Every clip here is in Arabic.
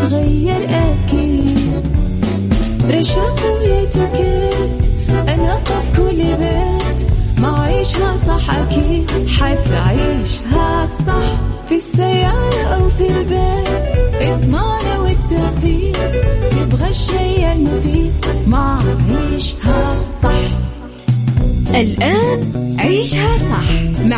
تتغير أكيد. رشاق ويتوكيت أنا في كل بيت ما عيشها صح أكيد. حتعيشها صح في السيارة أو في البيت. إضمعنا والتوفيق تبغى الشيء المفيد. ما عيشها صح. الآن عيشها صح.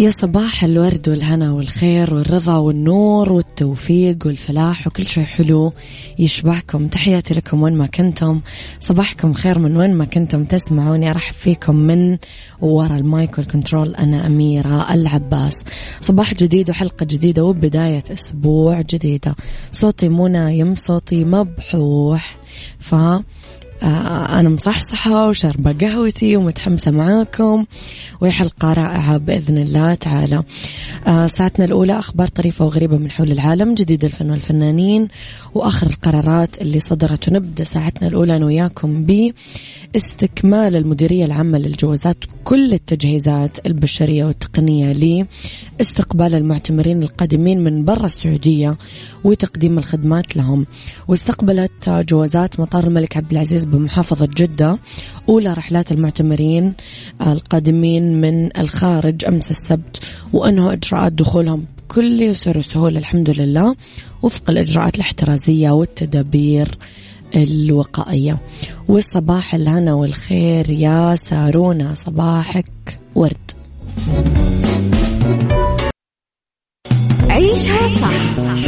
يا صباح الورد والهنا والخير والرضا والنور والتوفيق والفلاح وكل شيء حلو يشبعكم. تحياتي لكم وين ما كنتم. صباحكم خير من وين ما كنتم. تسمعوني أرحب فيكم من ورا المايك والكنترول. أنا أميرة العباس. صباح جديد وحلقة جديدة وبداية أسبوع جديدة. صوتي مو نايم صوتي مبحوح. ف أنا مصحصحة وشاربة قهوتي ومتحمسة معاكم. وهي حلقة رائعة بإذن الله تعالى. آه، ساعتنا الأولى أخبار طريفة وغريبة من حول العالم جديد الفن والفنانين وآخر القرارات اللي صدرت. ونبدأ ساعتنا الأولى أنا وياكم باستكمال المديرية العامة للجوازات كل التجهيزات البشرية والتقنية لاستقبال المعتمرين القادمين من برا السعودية وتقديم الخدمات لهم. واستقبلت جوازات مطار الملك عبد العزيز بمحافظة جدة أولى رحلات المعتمرين القادمين من الخارج أمس السبت وأنهوا إجراءات دخولهم بكل يسر وسهولة الحمد لله وفق الإجراءات الاحترازية والتدابير الوقائية. والصباح الهنا والخير يا سارونا صباحك ورد. عيشها صح.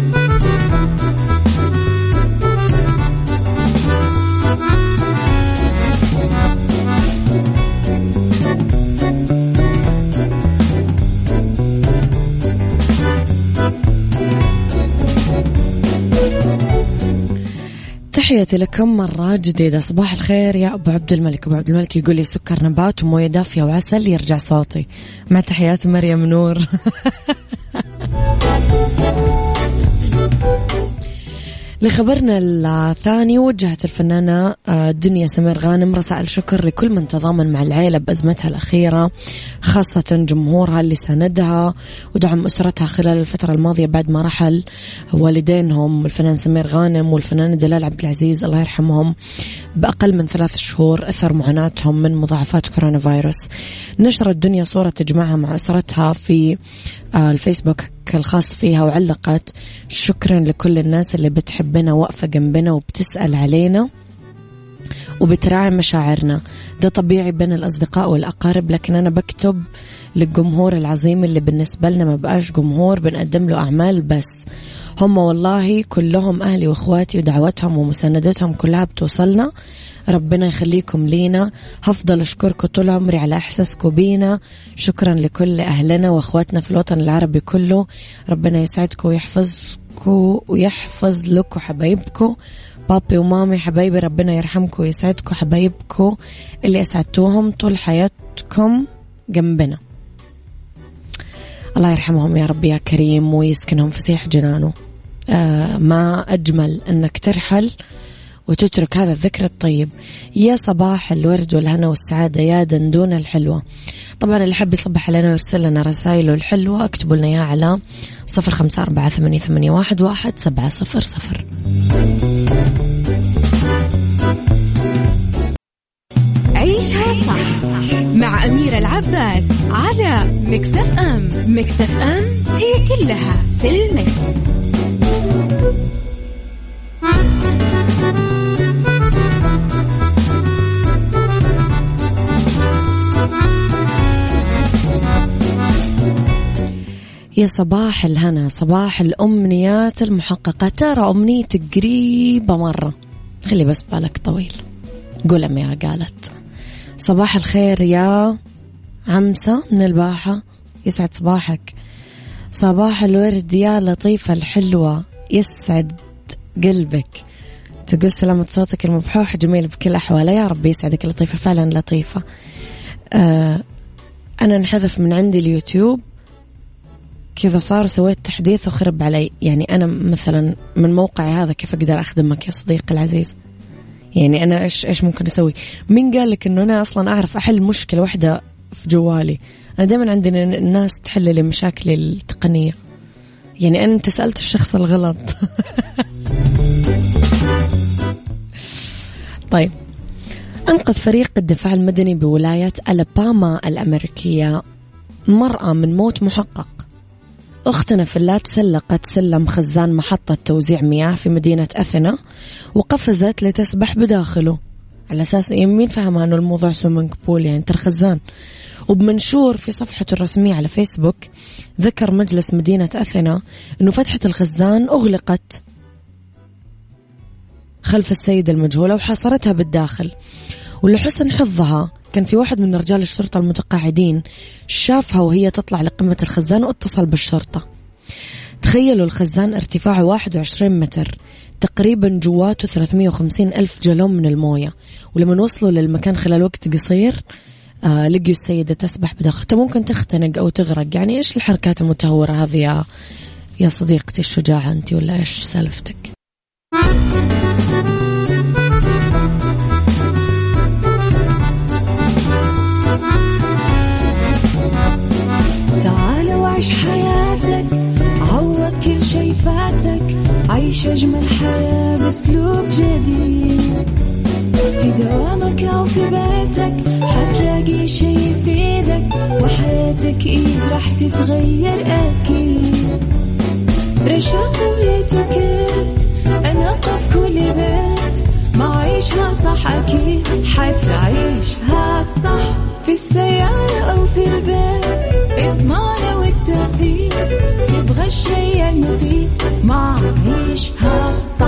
تحياتي لكم مرة جديدة. صباح الخير يا أبو عبد الملك. أبو عبد الملك يقول لي سكر نبات وموية دافية وعسل يرجع صوتي. مع تحيات مريم نور. لخبرنا الثاني وجهت الفنانة آه، دنيا سمير غانم رسائل شكر لكل من تضامن مع العيلة بأزمتها الأخيرة خاصة جمهورها اللي ساندها ودعم أسرتها خلال الفترة الماضية بعد ما رحل والدينهم الفنان سمير غانم والفنانة دلال عبد العزيز الله يرحمهم بأقل من ثلاث شهور أثر معاناتهم من مضاعفات كورونا فيروس. نشرت دنيا صورة تجمعها مع أسرتها في الفيسبوك الخاص فيها وعلقت شكرا لكل الناس اللي بتحبنا واقفة جنبنا وبتسأل علينا وبتراعي مشاعرنا. ده طبيعي بين الأصدقاء والأقارب لكن أنا بكتب للجمهور العظيم اللي بالنسبة لنا ما بقاش جمهور بنقدم له أعمال بس. هم والله كلهم أهلي وأخواتي ودعوتهم ومساندتهم كلها بتوصلنا. ربنا يخليكم لينا. هفضل أشكركم طول عمري على إحساسكم بينا. شكرا لكل أهلنا وأخواتنا في الوطن العربي كله. ربنا يسعدكم ويحفظكم ويحفظ لكم حبايبكم. بابي ومامي حبايبي ربنا يرحمكم ويسعدكم حبايبكم اللي أسعدتوهم طول حياتكم جنبنا. الله يرحمهم يا رب يا كريم ويسكنهم فسيح جنانه. آه ما أجمل أنك ترحل. وتترك هذا الذكر الطيب. يا صباح الورد والهنا والسعادة يا دندونة الحلوة طبعا اللي حب يصبح علينا ويرسل لنا رسائله الحلوة اكتبوا لنا إياها على صفر خمسة أربعة ثمانية, ثمانية واحد, واحد سبعة صفر صفر. عيشها صح مع أميرة العباس على مكتف أم. مكتف أم هي كلها في المكس. يا صباح الهنا صباح الأمنيات المحققة. ترى أمنيتك قريبة مرة. خلي بس بالك طويل. قول أميرة قالت. صباح الخير يا عمسة من الباحة. يسعد صباحك. صباح الورد يا لطيفة الحلوة. يسعد قلبك. تقول سلامة صوتك المبحوح جميل بكل أحواله. يا رب يسعدك لطيفة فعلا لطيفة. آه أنا انحذف من عندي اليوتيوب. كذا صار سويت تحديث وخرب علي. يعني أنا مثلا من موقعي هذا كيف أقدر أخدمك يا صديقي العزيز؟ يعني أنا إيش إيش ممكن أسوي؟ مين قال لك إنه أنا أصلا أعرف أحل مشكلة واحدة في جوالي؟ أنا دائما عندنا الناس تحل لي مشاكلي التقنية. يعني أنت سألت الشخص الغلط. طيب. أنقذ فريق الدفاع المدني بولاية ألاباما الأمريكية. مرأة من موت محقق. أختنا فلا تسلقت سلم خزان محطة توزيع مياه في مدينة أثينا وقفزت لتسبح بداخله. على أساس مين فهمها أنه الموضوع سويمنج بول يعني ترى خزان. وبمنشور في صفحته الرسمية على فيسبوك ذكر مجلس مدينة أثينا أنه فتحة الخزان أغلقت خلف السيدة المجهولة وحاصرتها بالداخل. ولحسن حظها كان في واحد من رجال الشرطة المتقاعدين شافها وهي تطلع لقمة الخزان واتصل بالشرطة. تخيلوا الخزان ارتفاعه 21 متر تقريبا جواته 350 ألف جالون من الموية. ولما وصلوا للمكان خلال وقت قصير لقيوا السيدة تسبح بداخل. طب ممكن تختنق أو تغرق؟ يعني إيش الحركات المتهورة هذه يا يا صديقتي؟ الشجاعة أنت ولا إيش سالفتك؟ تعال وعيش حياتك عوض كل شي فاتك عيش أجمل حياة بأسلوب جديد. في دوامك أو في بيتك حتلاقي شي يفيدك وحياتك إيه راح تتغير أكيد. رشاق ويتوكيت أنا في كل بيت ما عيشها صح أكيد. حتعيشها صح في السيارة أو في البيت. اضمعنا والتوفيق تبغى الشيء المفيد ما عيشها صح.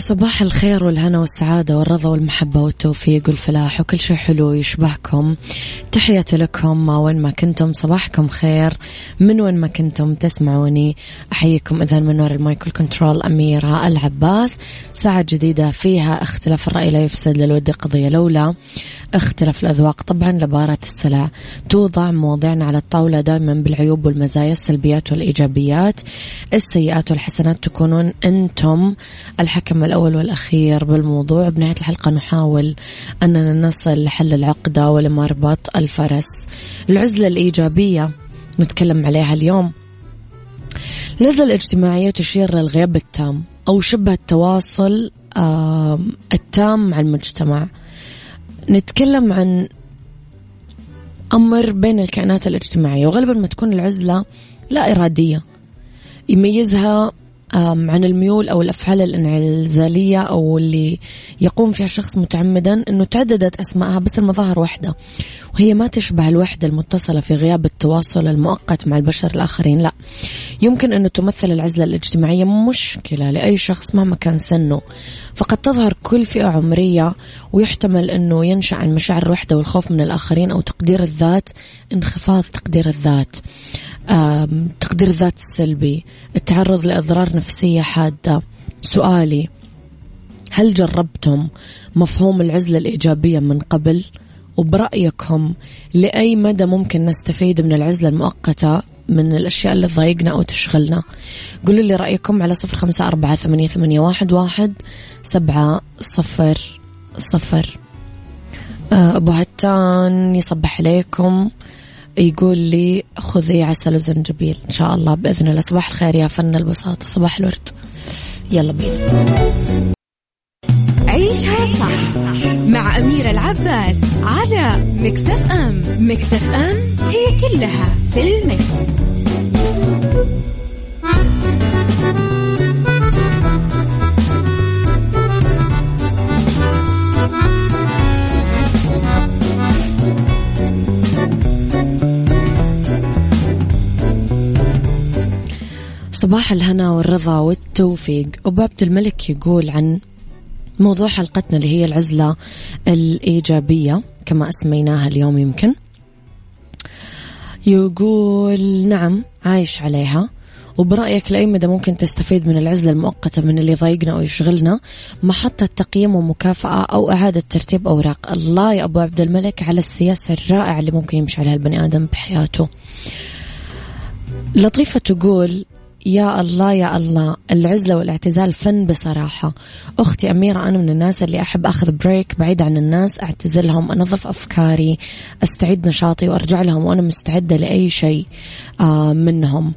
صباح الخير والهنا والسعادة والرضا والمحبة والتوفيق والفلاح وكل شيء حلو يشبهكم. تحياتي لكم وين ما كنتم صباحكم خير. من وين ما كنتم تسمعوني أحييكم إذا من وراء المايكل كنترول أميرة العباس ساعة جديدة فيها اختلاف الرأي لا يفسد للود قضية لولا. اختلاف الأذواق طبعا لبارة السلع. توضع مواضيعنا على الطاولة دائما بالعيوب والمزايا السلبيات والإيجابيات. السيئات والحسنات تكونون أنتم الحكم الأول والأخير بالموضوع بنهاية الحلقة نحاول أننا نصل لحل العقدة ولمربط الفرس. العزلة الإيجابية نتكلم عليها اليوم. العزلة الاجتماعية تشير للغياب التام أو شبه التواصل التام مع المجتمع. نتكلم عن أمر بين الكائنات الاجتماعية وغالبا ما تكون العزلة لا إرادية. يميزها عن الميول أو الأفعال الإنعزالية أو اللي يقوم فيها الشخص متعمدا أنه تعددت أسمائها بس المظاهر واحدة وهي ما تشبه الوحدة المتصلة في غياب التواصل المؤقت مع البشر الآخرين لا. يمكن أنه تمثل العزلة الاجتماعية مشكلة لأي شخص مهما كان سنه فقد تظهر كل فئة عمرية ويحتمل أنه ينشأ عن مشاعر الوحدة والخوف من الآخرين أو تقدير الذات انخفاض تقدير الذات. تقدير الذات السلبي التعرض لأضرار نفسية حادة. سؤالي هل جربتم مفهوم العزلة الإيجابية من قبل؟ وبرأيكم لأي مدى ممكن نستفيد من العزلة المؤقتة من الأشياء اللي تضايقنا أو تشغلنا؟ قولوا لي رأيكم على صفر خمسة أربعة ثمانية, ثمانية واحد, واحد سبعة صفر صفر. آه، أبو هتان يصبح عليكم. يقول لي خذي عسل وزنجبيل إن شاء الله بإذن الله. صباح الخير يا فن البساطة. صباح الورد. يلا بينا. عيشها صح مع أميرة العباس على مكتف أم. مكتف أم هي كلها في المكس. صباح الهنا والرضا والتوفيق. أبو عبد الملك يقول عن موضوع حلقتنا اللي هي العزلة الإيجابية كما أسميناها اليوم يمكن. يقول نعم عايش عليها. وبرأيك لأي مدى ممكن تستفيد من العزلة المؤقتة من اللي يضايقنا أو يشغلنا محطة تقييم ومكافأة أو إعادة ترتيب أوراق. الله يا أبو عبد الملك على السياسة الرائعة اللي ممكن يمشي عليها البني آدم بحياته. لطيفة تقول يا الله يا الله. العزلة والاعتزال فن بصراحة. أختي أميرة أنا من الناس اللي أحب أخذ break بعيد عن الناس أعتزلهم أنظف أفكاري أستعيد نشاطي وأرجع لهم وأنا مستعدة لأي شيء آه، منهم.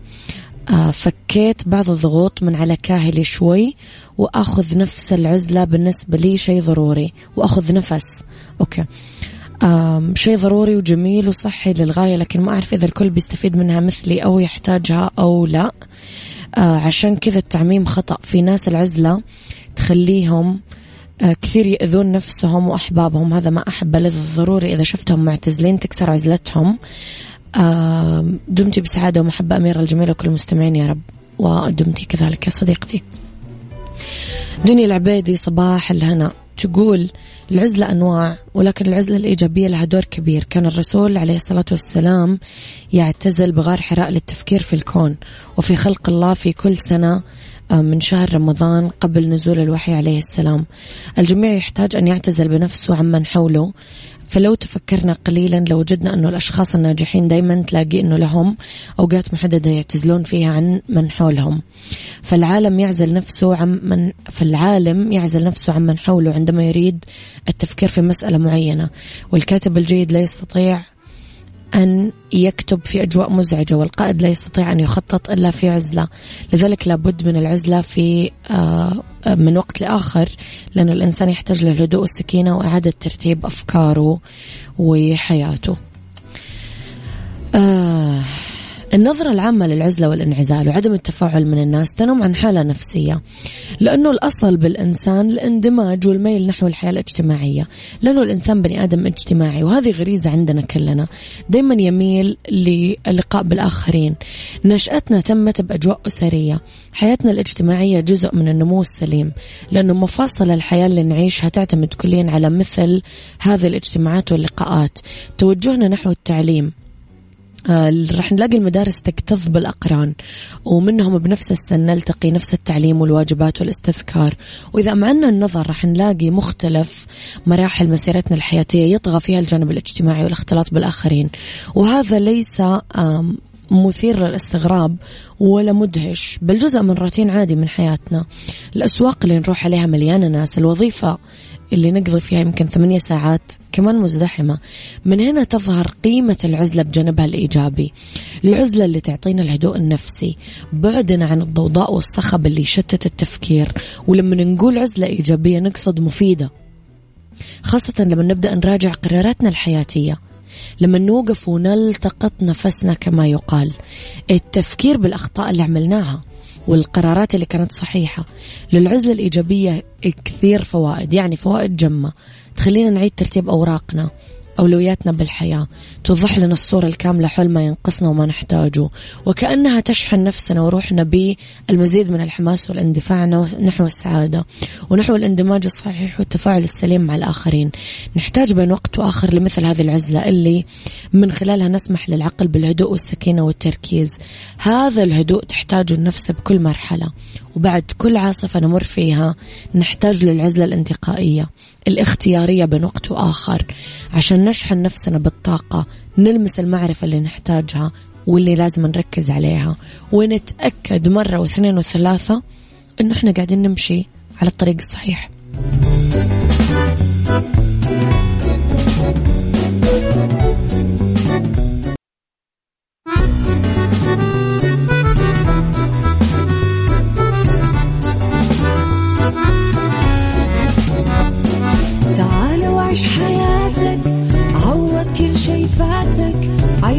آه، فكيت بعض الضغوط من على كاهلي شوي وأخذ نفس العزلة بالنسبة لي شيء ضروري. وأخذ نفس. okay. شيء ضروري وجميل وصحي للغاية لكن ما أعرف إذا الكل بيستفيد منها مثلي أو يحتاجها أو لا. آه، عشان كذا التعميم خطأ. في ناس العزلة تخليهم آه، كثير يأذون نفسهم وأحبابهم. هذا ما أحبه للضروري. إذا شفتهم معتزلين تكسر عزلتهم. دمتي بسعادة ومحبة أميرة الجميلة وكل المستمعين يا رب. ودمتي كذلك يا صديقتي. دنيا العبيدي صباح الهنا. تقول العزلة أنواع ولكن العزلة الإيجابية لها دور كبير. كان الرسول عليه الصلاة والسلام يعتزل بغار حراء للتفكير في الكون وفي خلق الله في كل سنة آه، من شهر رمضان قبل نزول الوحي عليه السلام. الجميع يحتاج أن يعتزل بنفسه عمن حوله. فلو تفكرنا قليلا لو وجدنا أنه الأشخاص الناجحين دايما تلاقي أنه لهم أوقات محددة يعتزلون فيها عن من حولهم. فالعالم يعزل نفسه عن من فالعالم يعزل نفسه عن من حوله عندما يريد التفكير في مسألة معينة. والكاتب الجيد لا يستطيع أن يكتب في أجواء مزعجة والقائد لا يستطيع أن يخطط إلا في عزلة. لذلك لابد من العزلة في آه، من وقت لآخر لأن الإنسان يحتاج للهدوء والسكينة وإعادة ترتيب أفكاره وحياته. آه النظرة العامة للعزلة والانعزال وعدم التفاعل من الناس تنم عن حالة نفسية. لأنه الأصل بالإنسان الاندماج والميل نحو الحياة الاجتماعية. لأنه الإنسان بني آدم اجتماعي وهذه غريزة عندنا كلنا. دايما يميل للقاء بالآخرين. نشأتنا تمت بأجواء أسرية. حياتنا الاجتماعية جزء من النمو السليم. لأنه مفاصل الحياة اللي نعيشها تعتمد كليا على مثل هذه الاجتماعات واللقاءات. توجهنا نحو التعليم. آه، راح نلاقي المدارس تكتظ بالأقران ومنهم بنفس السن نلتقي نفس التعليم والواجبات والاستذكار. وإذا أمعنا النظر راح نلاقي مختلف مراحل مسيرتنا الحياتية يطغى فيها الجانب الاجتماعي والاختلاط بالآخرين. وهذا ليس مثير للاستغراب ولا مدهش بل جزء من روتين عادي من حياتنا. الأسواق اللي نروح عليها مليانة ناس الوظيفة اللي نقضي فيها يمكن ثمانية ساعات كمان مزدحمة. من هنا تظهر قيمة العزلة بجانبها الإيجابي. العزلة اللي تعطينا الهدوء النفسي بعدنا عن الضوضاء والصخب اللي يشتت التفكير. ولما نقول عزلة إيجابية نقصد مفيدة. خاصة لما نبدأ نراجع قراراتنا الحياتية. لما نوقف ونلتقط نفسنا كما يقال. التفكير بالأخطاء اللي عملناها. والقرارات اللي كانت صحيحة. للعزلة الإيجابية كثير فوائد يعني فوائد جمة. تخلينا نعيد ترتيب أوراقنا. أولوياتنا بالحياة توضح لنا الصورة الكاملة حول ما ينقصنا وما نحتاجه وكأنها تشحن نفسنا وروحنا بالمزيد من الحماس والاندفاع نحو السعادة ونحو الاندماج الصحيح والتفاعل السليم مع الآخرين. نحتاج بين وقت وآخر لمثل هذه العزلة اللي من خلالها نسمح للعقل بالهدوء والسكينة والتركيز. هذا الهدوء تحتاجه النفس بكل مرحلة وبعد كل عاصفة نمر فيها نحتاج للعزلة الانتقائية الاختيارية بين وقت وآخر عشان نشحن نفسنا بالطاقة نلمس المعرفة اللي نحتاجها واللي لازم نركز عليها. ونتأكد مرة واثنين وثلاثة إنه إحنا قاعدين نمشي على الطريق الصحيح.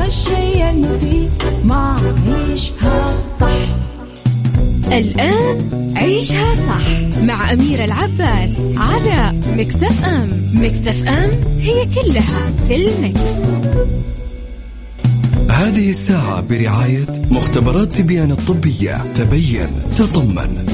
تبغى الشي المفيد ما عيشها صح. الآن عيشها صح مع أميرة العباس على مكتف أم. مكتف أم هي كلها في المكس. هذه الساعة برعاية مختبرات تبيان الطبية. تبين تطمن.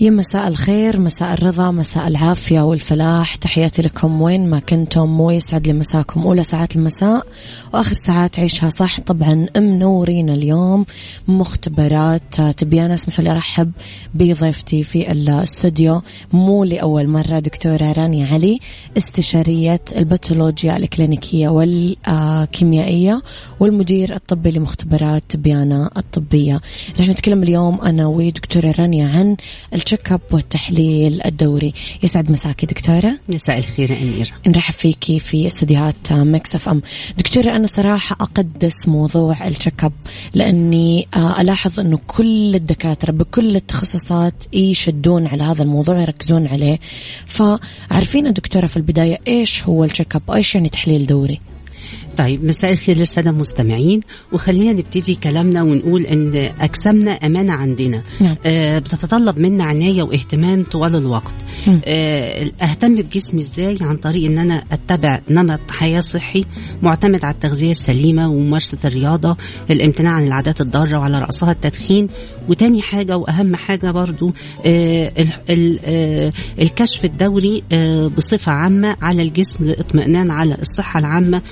يا مساء الخير مساء الرضا مساء العافية والفلاح. تحياتي لكم وين ما كنتم ويسعد لي مساكم أولى ساعات المساء وآخر ساعات عيشها صح. طبعا منورين اليوم مختبرات. تبيان اسمحوا لي أرحب بضيفتي في الاستوديو مو لأول مرة دكتورة رانيا علي استشارية الباثولوجيا الكلينيكية والكيميائية والمدير الطبي لمختبرات تبيانة الطبية. رح نتكلم اليوم أنا ودكتورة رانيا عن ال check up والتحليل الدوري. يسعد مساكي دكتورة. مساء الخير أميرة. نرحب فيكي في استديوهات Mix FM. دكتورة أنا صراحة أقدس موضوع ال check up لأني آه، ألاحظ أنه كل الدكاترة بكل التخصصات يشددون على هذا الموضوع يركزون عليه. فعارفين دكتورة في البداية إيش هو ال check up؟ إيش يعني تحليل دوري؟ طيب مساء الخير للسادة المستمعين. وخلينا نبتدي كلامنا ونقول إن أجسامنا أمانة عندنا. نعم. آه بتتطلب منا عناية واهتمام طوال الوقت. مم. آه أهتم بجسمي إزاي؟ عن طريق إن أنا أتبع نمط حياة صحي معتمد على التغذية السليمة وممارسة الرياضة الامتناع عن العادات الضارة وعلى رأسها التدخين. وتاني حاجة وأهم حاجة برضو آه ال ال آه الكشف الدوري آه بصفة عامة على الجسم للاطمئنان على الصحة العامة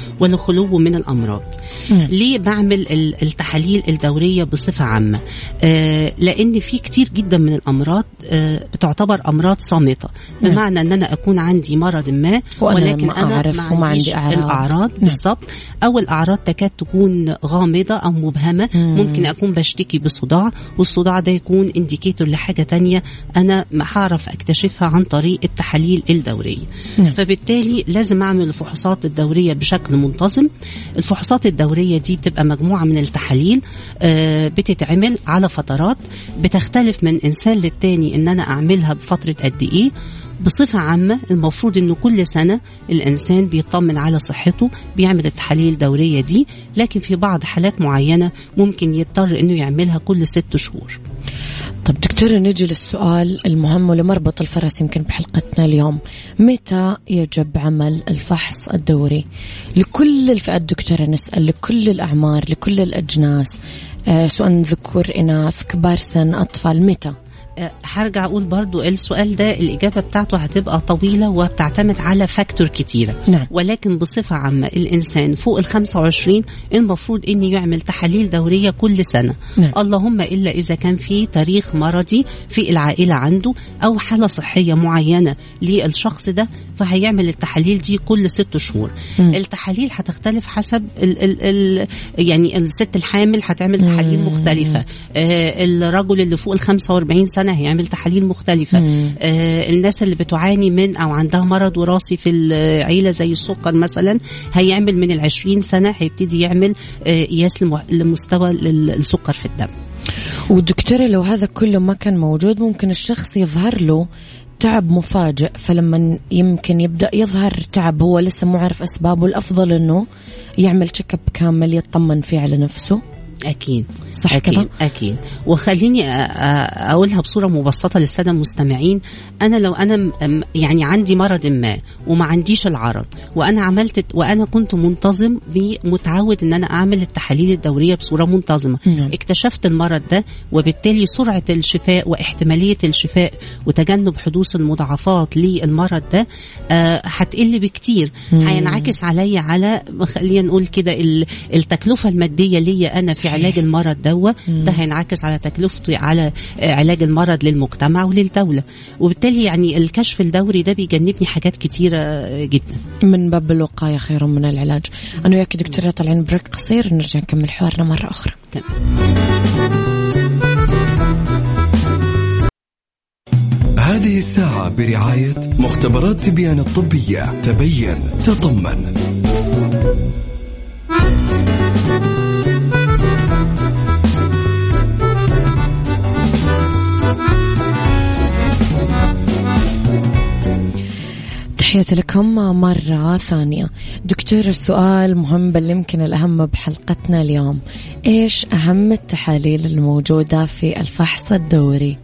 والخلو من الأمراض مم. ليه بعمل ال- التحاليل الدورية بصفة عامة آه لأن في كتير جدا من الأمراض آه بتعتبر أمراض صامتة نعم. بمعنى إن أنا أكون عندي مرض ما ولكن أعرف ما عنديش عندي أعراض. الأعراض نعم. بالظبط أو الأعراض تكاد تكون غامضة أو مبهمة مم. ممكن أكون بشتكي بصداع والصداع ده يكون انديكيتور لحاجة تانية أنا ما هعرف أكتشفها عن طريق التحاليل الدورية نعم. فبالتالي لازم أعمل الفحوصات الدورية بشكل منتظم الفحوصات الدورية دي بتبقى مجموعة من التحاليل آه، بتتعمل على فترات بتختلف من إنسان للتاني إن أنا أعملها بفترة قد إيه. بصفة عامة المفروض إنه كل سنة الإنسان بيطمن على صحته بيعمل التحاليل الدورية دي لكن في بعض حالات معينة ممكن يضطر إنه يعملها كل ست شهور. طب دكتورة نجي للسؤال المهم ولمربط الفرس يمكن بحلقتنا اليوم. متى يجب عمل الفحص الدوري؟ لكل الفئات دكتورة نسأل لكل الأعمار لكل الأجناس. آه سواء ذكور إناث كبار سن أطفال متى؟ هرجع أقول برضو السؤال ده الإجابة بتاعته هتبقى طويلة وبتعتمد على فاكتور كتيرة نعم. ولكن بصفة عامة الإنسان فوق ال 25 المفروض إنه يعمل تحاليل دورية كل سنة نعم. اللهم إلا إذا كان في تاريخ مرضي في العائلة عنده أو حالة صحية معينة للشخص ده فهيعمل التحاليل دي كل ست شهور. مم. التحاليل هتختلف حسب ال ال ال يعني الست الحامل هتعمل تحاليل مختلفة. آه الرجل اللي فوق ال 45 سنة هيعمل تحاليل مختلفة. مم. آه الناس اللي بتعاني من أو عندها مرض وراثي في العيلة زي السكر مثلا هيعمل من ال 20 سنة هيبتدي يعمل آه قياس لمستوى ال- السكر في الدم. والدكتورة لو هذا كله ما كان موجود ممكن الشخص يظهر له تعب مفاجئ فلما يمكن يبدأ يظهر تعب هو لسه مو عارف أسبابه الأفضل أنه يعمل تشيك اب كامل يطمن فيه على نفسه. أكيد. صح أكيد كده؟ أكيد. وخليني اقولها بصورة مبسطة للسادة المستمعين. أنا لو أنا يعني عندي مرض ما وما عنديش العرض وأنا عملت وأنا كنت منتظم بمتعود إن أنا أعمل التحاليل الدورية بصورة منتظمة. نعم. اكتشفت المرض ده وبالتالي سرعة الشفاء واحتمالية الشفاء وتجنب حدوث المضاعفات للمرض ده آه، هتقل بكتير. هينعكس عليا على خلينا نقول كده ال- التكلفة المادية ليا أنا في علاج المرض دوا ده هينعكس على تكلفتي على آه، علاج المرض للمجتمع وللدولة. وبالتالي يعني الكشف الدوري ده بيجنبني حاجات كتيرة آه، جدا. من باب الوقاية خير من العلاج. أنا وياك دكتورة طالعين بريك قصير ونرجع نكمل حوارنا مرة أخرى. هذه الساعة برعاية مختبرات تبيان الطبية. تبين تطمن. تحياتي لكم مرة ثانية. دكتور السؤال مهم بل يمكن الأهم بحلقتنا اليوم. إيش أهم التحاليل الموجودة في الفحص الدوري؟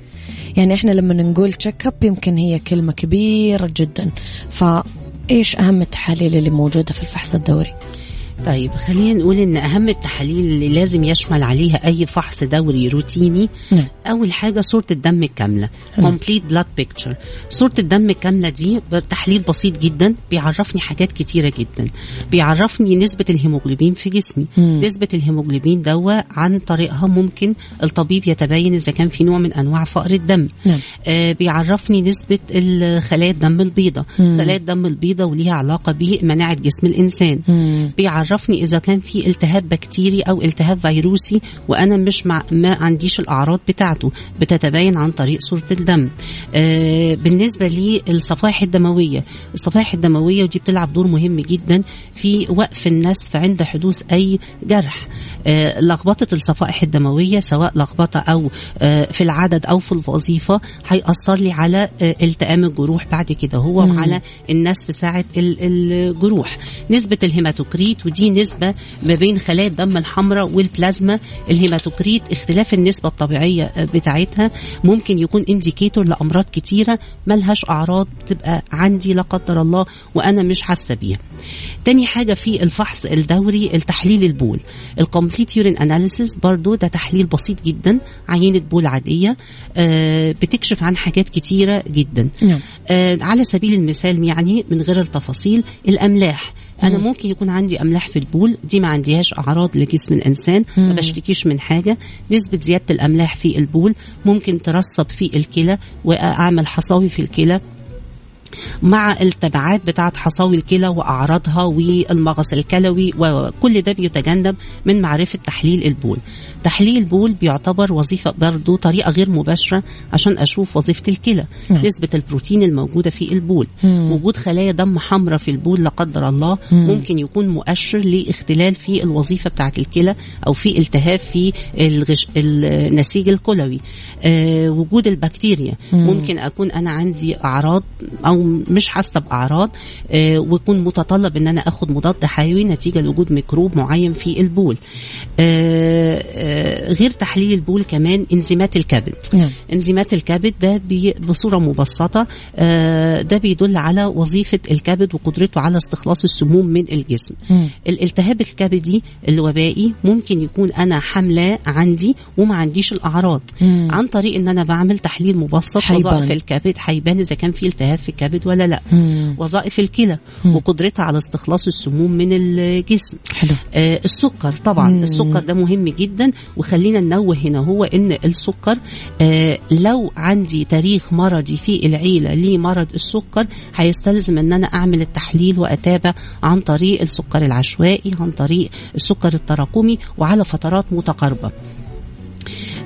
يعني إحنا لما نقول check up يمكن هي كلمة كبيرة جدا. فإيش أهم التحاليل اللي موجودة في الفحص الدوري؟ طيب خلينا نقول إن أهم التحاليل اللي لازم يشمل عليها أي فحص دوري روتيني نعم. أول حاجة صورة الدم الكامله complete blood picture صورة الدم الكامله دي تحليل بسيط جدا بيعرفني حاجات كتيرة جدا بيعرفني نسبة الهيموجلوبين في جسمي مم. نسبة الهيموجلوبين دوا عن طريقها ممكن الطبيب يتبين إذا كان في نوع من أنواع فقر الدم نعم. آه بيعرفني نسبة خلايا الدم البيضاء. خلايا الدم البيضاء وليها علاقة بمناعه جسم الإنسان مم. بيعرفني إذا كان في التهاب بكتيري أو التهاب فيروسي وأنا مش مع ما عنديش الأعراض بتاعته بتتبين عن طريق صورة الدم. آه بالنسبة للصفائح الدموية الصفائح الدموية ودي بتلعب دور مهم جدا في وقف النسف عند حدوث أي جرح. آه لخبطة الصفائح الدموية سواء لخبطة أو آه في العدد أو في الوظيفة هيأثر لي على آه التئام الجروح بعد كده. هو مم. على النسف ساعة ال- الجروح. نسبة الهيماتوكريت ودي نسبة ما بين خلايا الدم الحمراء والبلازما الهيماتوكريت اختلاف النسبة الطبيعية آه، بتاعتها. ممكن يكون indicator لأمراض كتيرة ملهاش أعراض بتبقى عندي لا قدر الله وأنا مش حاسة بيها. تاني حاجة في الفحص الدوري التحليل البول. ال complete urine analysis برضو ده تحليل بسيط جدا عينة بول عادية آه بتكشف عن حاجات كتيرة جدا. نعم. آه على سبيل المثال يعني من غير التفاصيل الأملاح. أنا ممكن يكون عندي أملاح في البول دي ما عنديهاش أعراض لجسم الإنسان ما. بشتكيش من حاجة. نسبة زيادة الأملاح في البول ممكن ترسب في الكلى وتعمل حصاوي في الكلى. مع التبعات بتاعه حصاوي الكلى وأعراضها والمغص الكلوي وكل ده بيتجنب من معرفة تحليل البول. تحليل البول بيعتبر وظيفة برضه طريقة غير مباشرة عشان أشوف وظيفة الكلى،. نسبة البروتين الموجودة في البول، مم. وجود خلايا دم حمراء في البول لا قدر الله مم. ممكن يكون مؤشر لاختلال في الوظيفة بتاعه الكلى أو في التهاب في الغش- النسيج الكلوي. آه وجود البكتيريا مم. ممكن أكون أنا عندي أعراض أو مش حاسة بأعراض آه ويكون متطلب إن أنا آخد مضاد حيوي نتيجة لوجود ميكروب معين في البول آه آه غير تحليل البول كمان إنزيمات الكبد نعم. إنزيمات الكبد ده بصورة مبسطة ده بيدل على وظيفة الكبد وقدرته على استخلاص السموم من الجسم. الالتهاب الكبدي الوبائي ممكن يكون أنا حاملاه عندي وما عنديش الأعراض. عن طريق إن أنا بعمل تحليل مبسط. وظائف الكبد هيبان إذا كان في التهاب في الكبد ولا لا مم. وظائف الكلى. وقدرتها على استخلاص السموم من الجسم حلو آه السكر طبعا مم. السكر ده مهم جدا وخلينا ننوه هنا هو إن السكر آه لو عندي تاريخ مرضي في العيلة لمرض السكر هيستلزم إن أنا أعمل التحليل وأتابع عن طريق السكر العشوائي عن طريق السكر التراكمي وعلى فترات متقاربة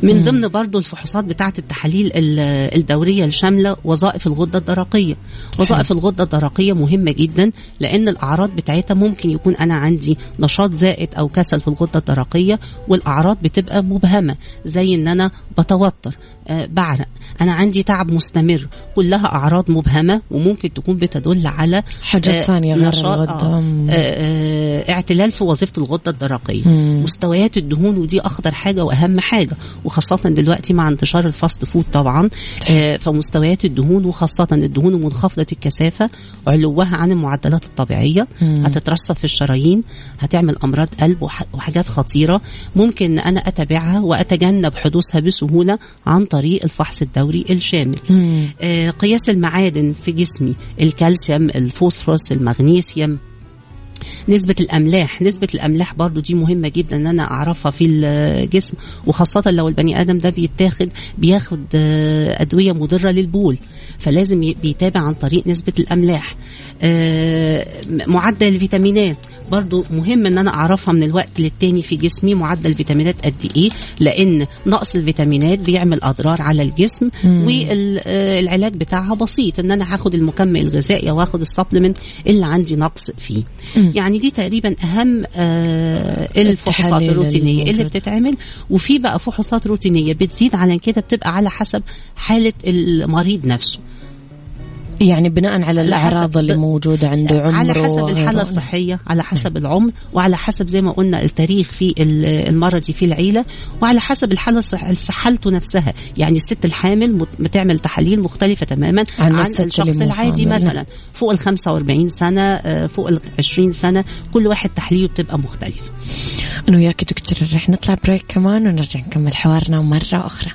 من ضمن برضو الفحوصات بتاعة التحاليل ال- الدورية الشاملة وظائف الغدة الدرقية. وظائف الغدة الدرقية مهمة جدا لأن الأعراض بتاعتها ممكن يكون أنا عندي نشاط زائد أو كسل في الغدة الدرقية والأعراض بتبقى مبهمة زي إن أنا بتوتر آه بعرق أنا عندي تعب مستمر. كلها أعراض مبهمة وممكن تكون بتدل على حاجات آه، تانية غير آه، مم. آه، اعتلال في وظيفة الغدة الدرقية. مم. مستويات الدهون ودي أخطر حاجة وأهم حاجة. وخاصة دلوقتي مع انتشار ال fast food طبعا آه، فمستويات الدهون وخاصة الدهون المنخفضه الكثافة علوها عن المعدلات الطبيعية. مم. هتترسب في الشرايين هتعمل أمراض قلب وح- وحاجات خطيرة. ممكن إن أنا أتابعها وأتجنب حدوثها بسهولة عن طريق الفحص الدوري. الشامل مم. آه، قياس المعادن في جسمي الكالسيوم الفوسفورس المغنيسيوم. نسبة الأملاح نسبة الأملاح برضو دي مهمة جدا أن أنا أعرفها في الجسم وخاصة لو البني آدم ده بيتاخد بياخد آه، أدوية مضرة للبول. فلازم بيتابع عن طريق نسبة الأملاح. آه، معدل الفيتامينات. برضو مهم إن أنا أعرفها من الوقت للتاني في جسمي معدل الفيتامينات قد إيه لأن نقص الفيتامينات بيعمل أضرار على الجسم والعلاج بتاعها بسيط. إن أنا هاخد المكمل الغذائي أو هاخد السبلمنت اللي عندي نقص فيه. يعني دي تقريبا أهم آه الفحوصات الروتينية اللي. بتتعمل. وفي بقى فحوصات روتينية بتزيد على كده بتبقى على حسب حالة المريض نفسه. يعني بناء على حسب- اللي موجودة عنده عمره على حسب. الحالة الصحية على حسب العمر وعلى حسب زي ما قلنا التاريخ في ال- المرضي في العيلة وعلى حسب الحالة الصح- حالته نفسها يعني الست الحامل بتعمل تحاليل مختلفة تماما عن عن, الشخص العادي حامل. مثلا فوق ال 45 سنة آه، فوق ال 20 سنة كل واحد تحليله بتبقى مختلفه أنا وياك دكتور رح نطلع بريك كمان ونرجع نكمل حوارنا مرة أخرى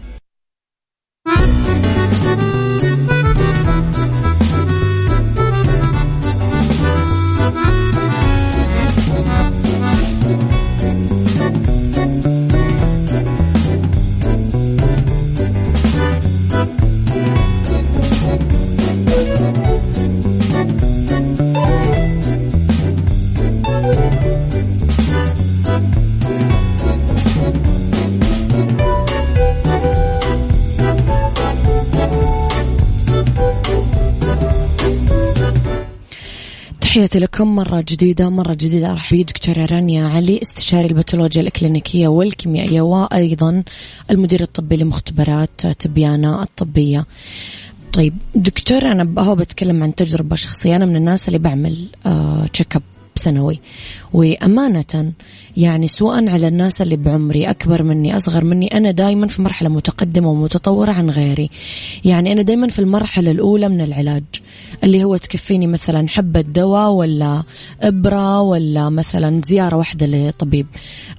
تحياتي لكم مرة جديدة مرة جديدة أرحب بدكتورة رانيا علي استشاري الباثولوجيا الإكلينيكية والكيميائية وأيضا المدير الطبي لمختبرات تبيانة الطبية. طيب دكتور أنا هو بتكلم عن تجربة شخصية أنا من الناس اللي بعمل آه check up سنوي وأمانة يعني سواء على الناس اللي بعمري أكبر مني أصغر مني أنا دايما في مرحلة متقدمة ومتطورة عن غيري. يعني أنا دايما في المرحلة الأولى من العلاج اللي هو تكفيني مثلا حبة دواء ولا إبرة ولا مثلا زيارة واحدة لطبيب.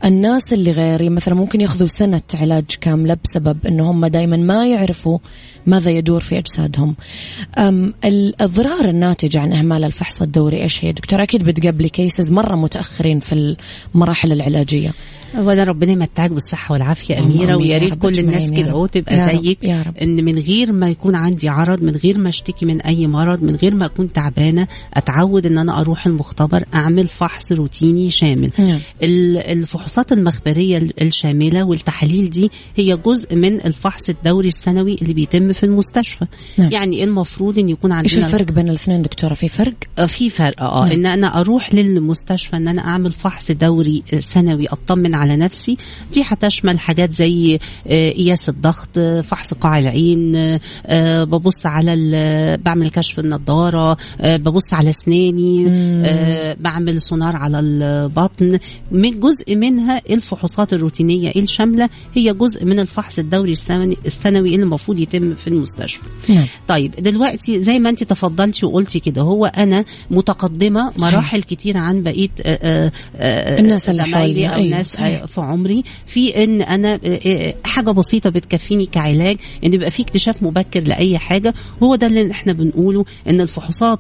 الناس اللي غيري مثلا ممكن يأخذوا سنة علاج كاملة بسبب أنه هم دايما ما يعرفوا ماذا يدور في أجسادهم. الأضرار الناتجة عن إهمال الفحص الدوري إيش هي؟ دكتور أكيد بتقابلي كيسز مرة متأخرين في المراحل العلاجية. ولا ربنا يمتعك بالصحة والعافية أميرة ويا يا ريت كل الناس كده. أهو تبقى زيك يا رب. إن من غير ما يكون عندي عرض من غير ما أشتكي من أي مرض من غير ما أكون تعبانة أتعود إن أنا أروح المختبر أعمل فحص روتيني شامل نعم. ال- الفحوصات المخبرية ال- الشاملة والتحاليل دي هي جزء من الفحص الدوري السنوي اللي بيتم في المستشفى نعم. يعني المفروض إن يكون عندنا الفرق بين الاثنين دكتورة في فرق آه، في فرق آه إن أنا أروح للمستشفى إن أنا أعمل فحص دوري آه، سنوي أطمن على نفسي. دي هتشمل حاجات زي آه، قياس الضغط فحص قاع العين آه، ببص على بعمل كشف النضارة آه، ببص على أسناني بعمل سونار على البطن. من جزء منها الفحوصات الروتينية الشاملة هي جزء من الفحص الدوري السنوي اللي المفروض يتم في المستشفى. نعم. طيب دلوقتي زي ما انت تفضلتي وقلتي كده هو أنا متقدمة. مراحل كتير عن بقية الناس اللي زمايلي حوالينا، أو أيوة،. في عمري في إن أنا آه، آه، حاجة بسيطة بتكفيني كعلاج إن يبقى في اكتشاف مبكر لأي حاجة هو ده اللي إحنا بنقوله إن الفحوصات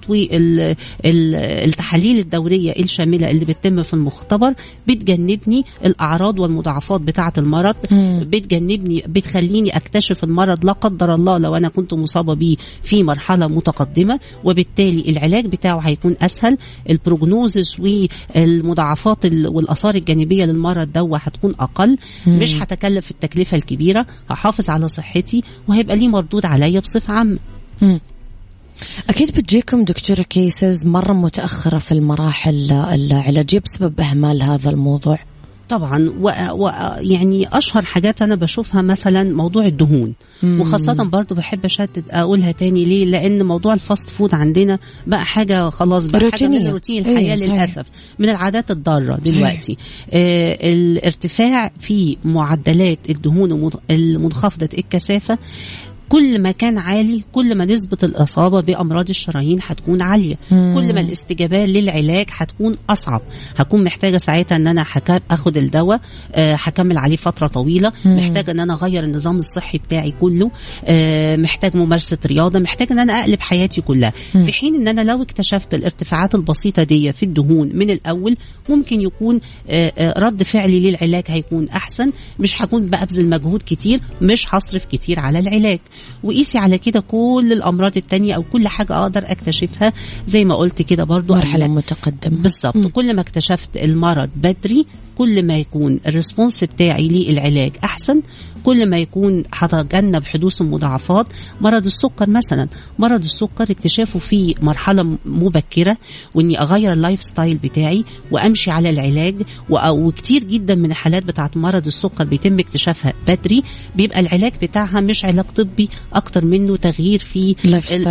والتحاليل الدورية الشاملة اللي بتتم في المختبر بتجنبني الأعراض والمضاعفات بتاعة المرض بتجنبني بتخليني أكتشف المرض لا قدر الله لو أنا كنت مصابة بيه في مرحلة متقدمة وبالتالي العلاج بتاعه هيكون أسهل البروجنوزس والمضاعفات ال- والآثار الجانبية للمرض ده هتكون أقل مش هتكلف التكلفة الكبيرة هحافظ على صحتي وهيبقى ليه مردود عليا بصفة عامة. مم. أكيد بتجيكم دكتورة cases مرة متأخرة في المراحل العلاجية بسبب إهمال هذا الموضوع. طبعا و... و... يعني أشهر حاجات أنا بشوفها مثلا موضوع الدهون مم. وخاصه برضو بحب اشدد أقولها تاني ليه لأن موضوع ال fast food عندنا بقى حاجة خلاص بقى حاجة روتينية. من روتين إيه، الحياة صحيح. للأسف من العادات الضارة دلوقتي آه الارتفاع في معدلات الدهون المن- المنخفضة الكثافة كل ما كان عالي كل ما نسبة الإصابة بأمراض الشرايين هتكون عالية. مم. كل ما الاستجابة للعلاج هتكون أصعب. هكون محتاجة ساعتها أن أنا حكا- أخد الدواء آه، هكمل عليه فترة طويلة. مم. محتاجة أن أنا أغير النظام الصحي بتاعي كله. آه، محتاج ممارسة رياضة. محتاج أن أنا أقلب حياتي كلها. مم. في حين أن أنا لو اكتشفت الارتفاعات البسيطة دي في الدهون من الأول ممكن يكون آه، آه، رد فعلي للعلاج هيكون أحسن. مش هكون بأبذل مجهود كتير مش هصرف كتير على العلاج. وقيسي على كده كل الأمراض التانية أو كل حاجة أقدر أكتشفها. زي ما قلت كده برضو مرحلة قبل- متقدمة. بالظبط. كل ما اكتشفت المرض بدري كل ما يكون الريسبونس بتاعي للعلاج أحسن كل ما يكون هتجنب حدوث المضاعفات. مرض السكر مثلا مرض السكر اكتشافه في مرحلة مبكرة وإني أغير ال lifestyle بتاعي وأمشي على العلاج وكتير جدا من الحالات بتاعت مرض السكر بيتم اكتشافها بدري. بيبقى العلاج بتاعها مش علاج طبي أكتر منه تغيير في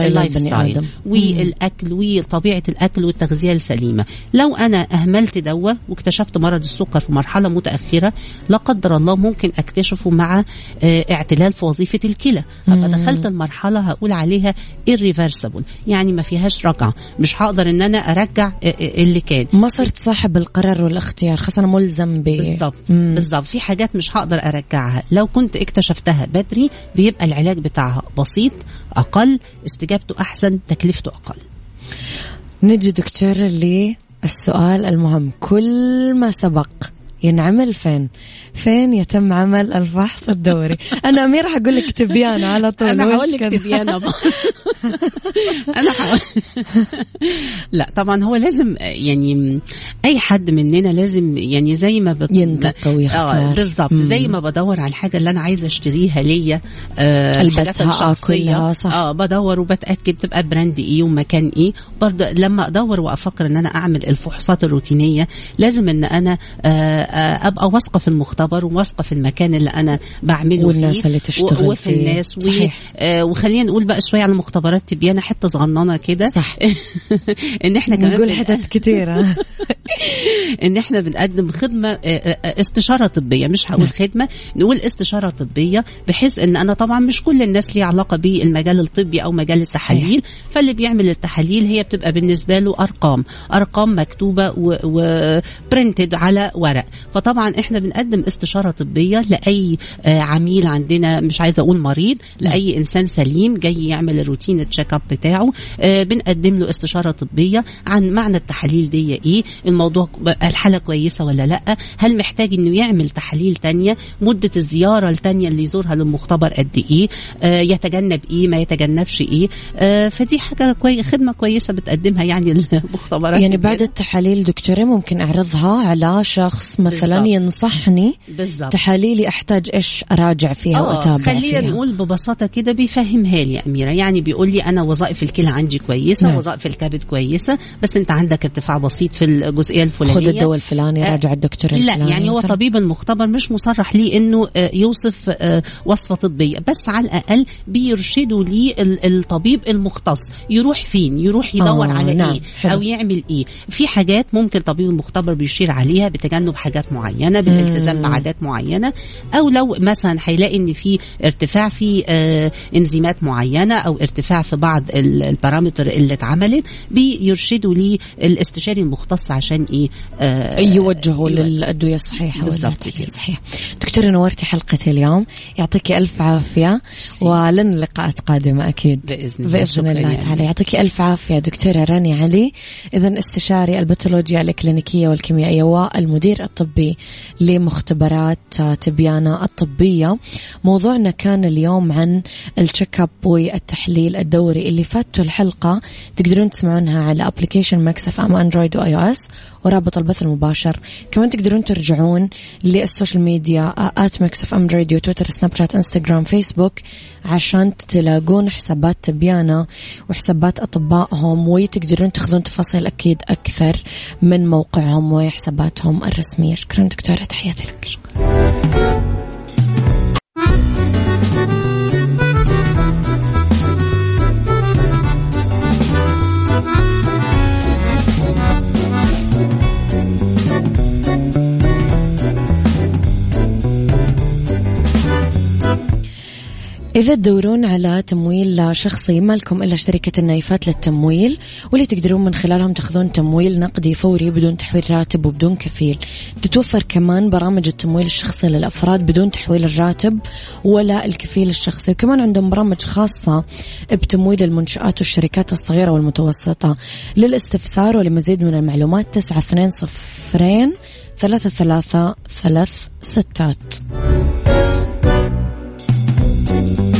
ال life ال- style. والأكل وطبيعة الأكل والتغذية السليمة. لو أنا أهملت ده واكتشفت مرض السكر في مرحلة متأخرة لا قدر الله ممكن أكتشفه مع آه، اعتلال في وظيفة الكلى. أبقى دخلت المرحلة هقول عليها irreversible. يعني ما فيهاش رجعة. مش هقدر إن أنا أرجع آه، آه، اللي كان. ما صرت صاحب القرار والاختيار. خاصة أنا ملزم ب بالظبط. بالظبط. في حاجات مش هقدر أرجعها. لو كنت اكتشفتها بدري بيبقى العلاج بتاعها بسيط أقل استجابته أحسن تكلفته أقل. نجي دكتور للسؤال المهم كل ما سبق ينعمل فين؟ فين يتم عمل الفحص الدوري؟ أنا أمير حقول لك تبيان على طول أنا وش هقول لك بقى. أنا هقول لا طبعا هو لازم يعني أي حد مننا لازم يعني زي ما بت... ينتقى ويختار. آه بالظبط. زي ما بدور على الحاجة اللي أنا عايزة أشتريها ليا آه ألبسها، الحاجات الشخصية. صح. آه بدور وبتأكد تبقى براند إيه ومكان إيه برضه لما أدور وأفكر إن أنا أعمل الفحوصات الروتينية لازم إن أنا آه آه أبقى واثقة في المختبر وواثقة في المكان اللي أنا بعمله والناس فيه اللي تشتغل وفي فيه. الناس. و... صحيح. آه وخلينا نقول بقى شوية على مختبرات تبيانه حتة صغننة كده. صح. إن إحنا كمان نقول حتت كثيرة إن إحنا بنقدم خدمة آه، آه، استشارة طبية. مش هقول خدمة نقول استشارة طبية بحيث إن أنا طبعا مش كل الناس ليها علاقة بالمجال الطبي أو مجال التحاليل. فاللي بيعمل التحاليل هي بتبقى بالنسبة له أرقام. أرقام مكتوبة و printed على ورق. فطبعا إحنا بنقدم استشارة طبية لأي آه، عميل عندنا مش عايزه أقول مريض لأي إنسان سليم جاي يعمل الروتين ال check up بتاعه. آه، بنقدم له استشارة طبية عن معنى التحاليل دي إيه الموضوع الحالة كويسة ولا لأ هل محتاج إنه يعمل تحاليل تانية مدة الزيارة التانية اللي يزورها للمختبر قد إيه آه، يتجنب إيه ما يتجنبش إيه. فدي حاجة كوي خدمة كويسة بتقدمها يعني المختبرات يعني بعد التحاليل دكتورة ممكن أعرضها على شخص مثلا بالضبط. ينصحني بالظبط تحاليلي أحتاج إيش أراجع فيها آه وأتابع خلينا فيها نقول ببساطة كده بيفهمها لي يا أميرة يعني بيقول لي أنا وظائف الكلى عندي كويسة نعم. وظائف الكبد كويسة بس أنت عندك ارتفاع بسيط في الجزئية الفلانية خذ الدواء الفلاني آه، راجع الدكتور لا الفلاني يعني هو مثلاً. طبيب المختبر مش مصرح ليه إنه آه، يوصف آه، وصفة طبية بس على الأقل بيرشدوا ال- الطبيب المختص يروح فين يروح يدور آه، على نعم، إيه حلو. أو يعمل إيه في حاجات ممكن طبيب المختبر بيشير عليها بتجنب حاجات معينة بالالتزام. بعادات معينة أو لو مثلا هيلاقي إن في ارتفاع في آه، إنزيمات معينة أو ارتفاع في بعض ال- البارامتر اللي اتعملت بيرشدوا ليه الاستشاري المختص عشان إيه آه، يوجهوا يوجه. للأدوية الصحيحة بالضبط والتحليل كده. صحيح دكتورة نورتي حلقة اليوم يعطيك ألف عافية ولن لقاءات قادمة أكيد بإذن الله. بإذن شكراً الله يا تعالى. يعطيك ألف عافية دكتورة راني علي إذا استشاري الباثولوجيا الإكلينيكية والكيميائية والمدير الطبي لمختبرات تبيانة الطبية. موضوعنا كان اليوم عن ال check up والتحليل الدوري اللي فاتوا الحلقة. تقدرون تسمعونها على application Mix FM Android و iOS ورابط البث المباشر. كمان تقدرون ترجعون لل social media at Mix FM Radio تويتر سناب شات إنستغرام فيسبوك عشان تلاقون حسابات تبيانة وحسابات أطبائهم وتقدرون تاخذون تفاصيل أكيد أكثر من موقعهم وحساباتهم الرسمية. شكرا دكتورة تحياتي لك. إذا تدورون على تمويل شخصي ما لكم إلا شركة النايفات للتمويل واللي تقدرون من خلالهم تاخذون تمويل نقدي فوري بدون تحويل راتب وبدون كفيل. تتوفر كمان برامج التمويل الشخصي للأفراد بدون تحويل الراتب ولا الكفيل الشخصي. وكمان عندهم برامج خاصة بتمويل المنشآت والشركات الصغيرة والمتوسطة. للاستفسار ولمزيد من المعلومات تسعة اثنين صفرين ثلاثة ثلاثة ثلاث ستات. Thank you.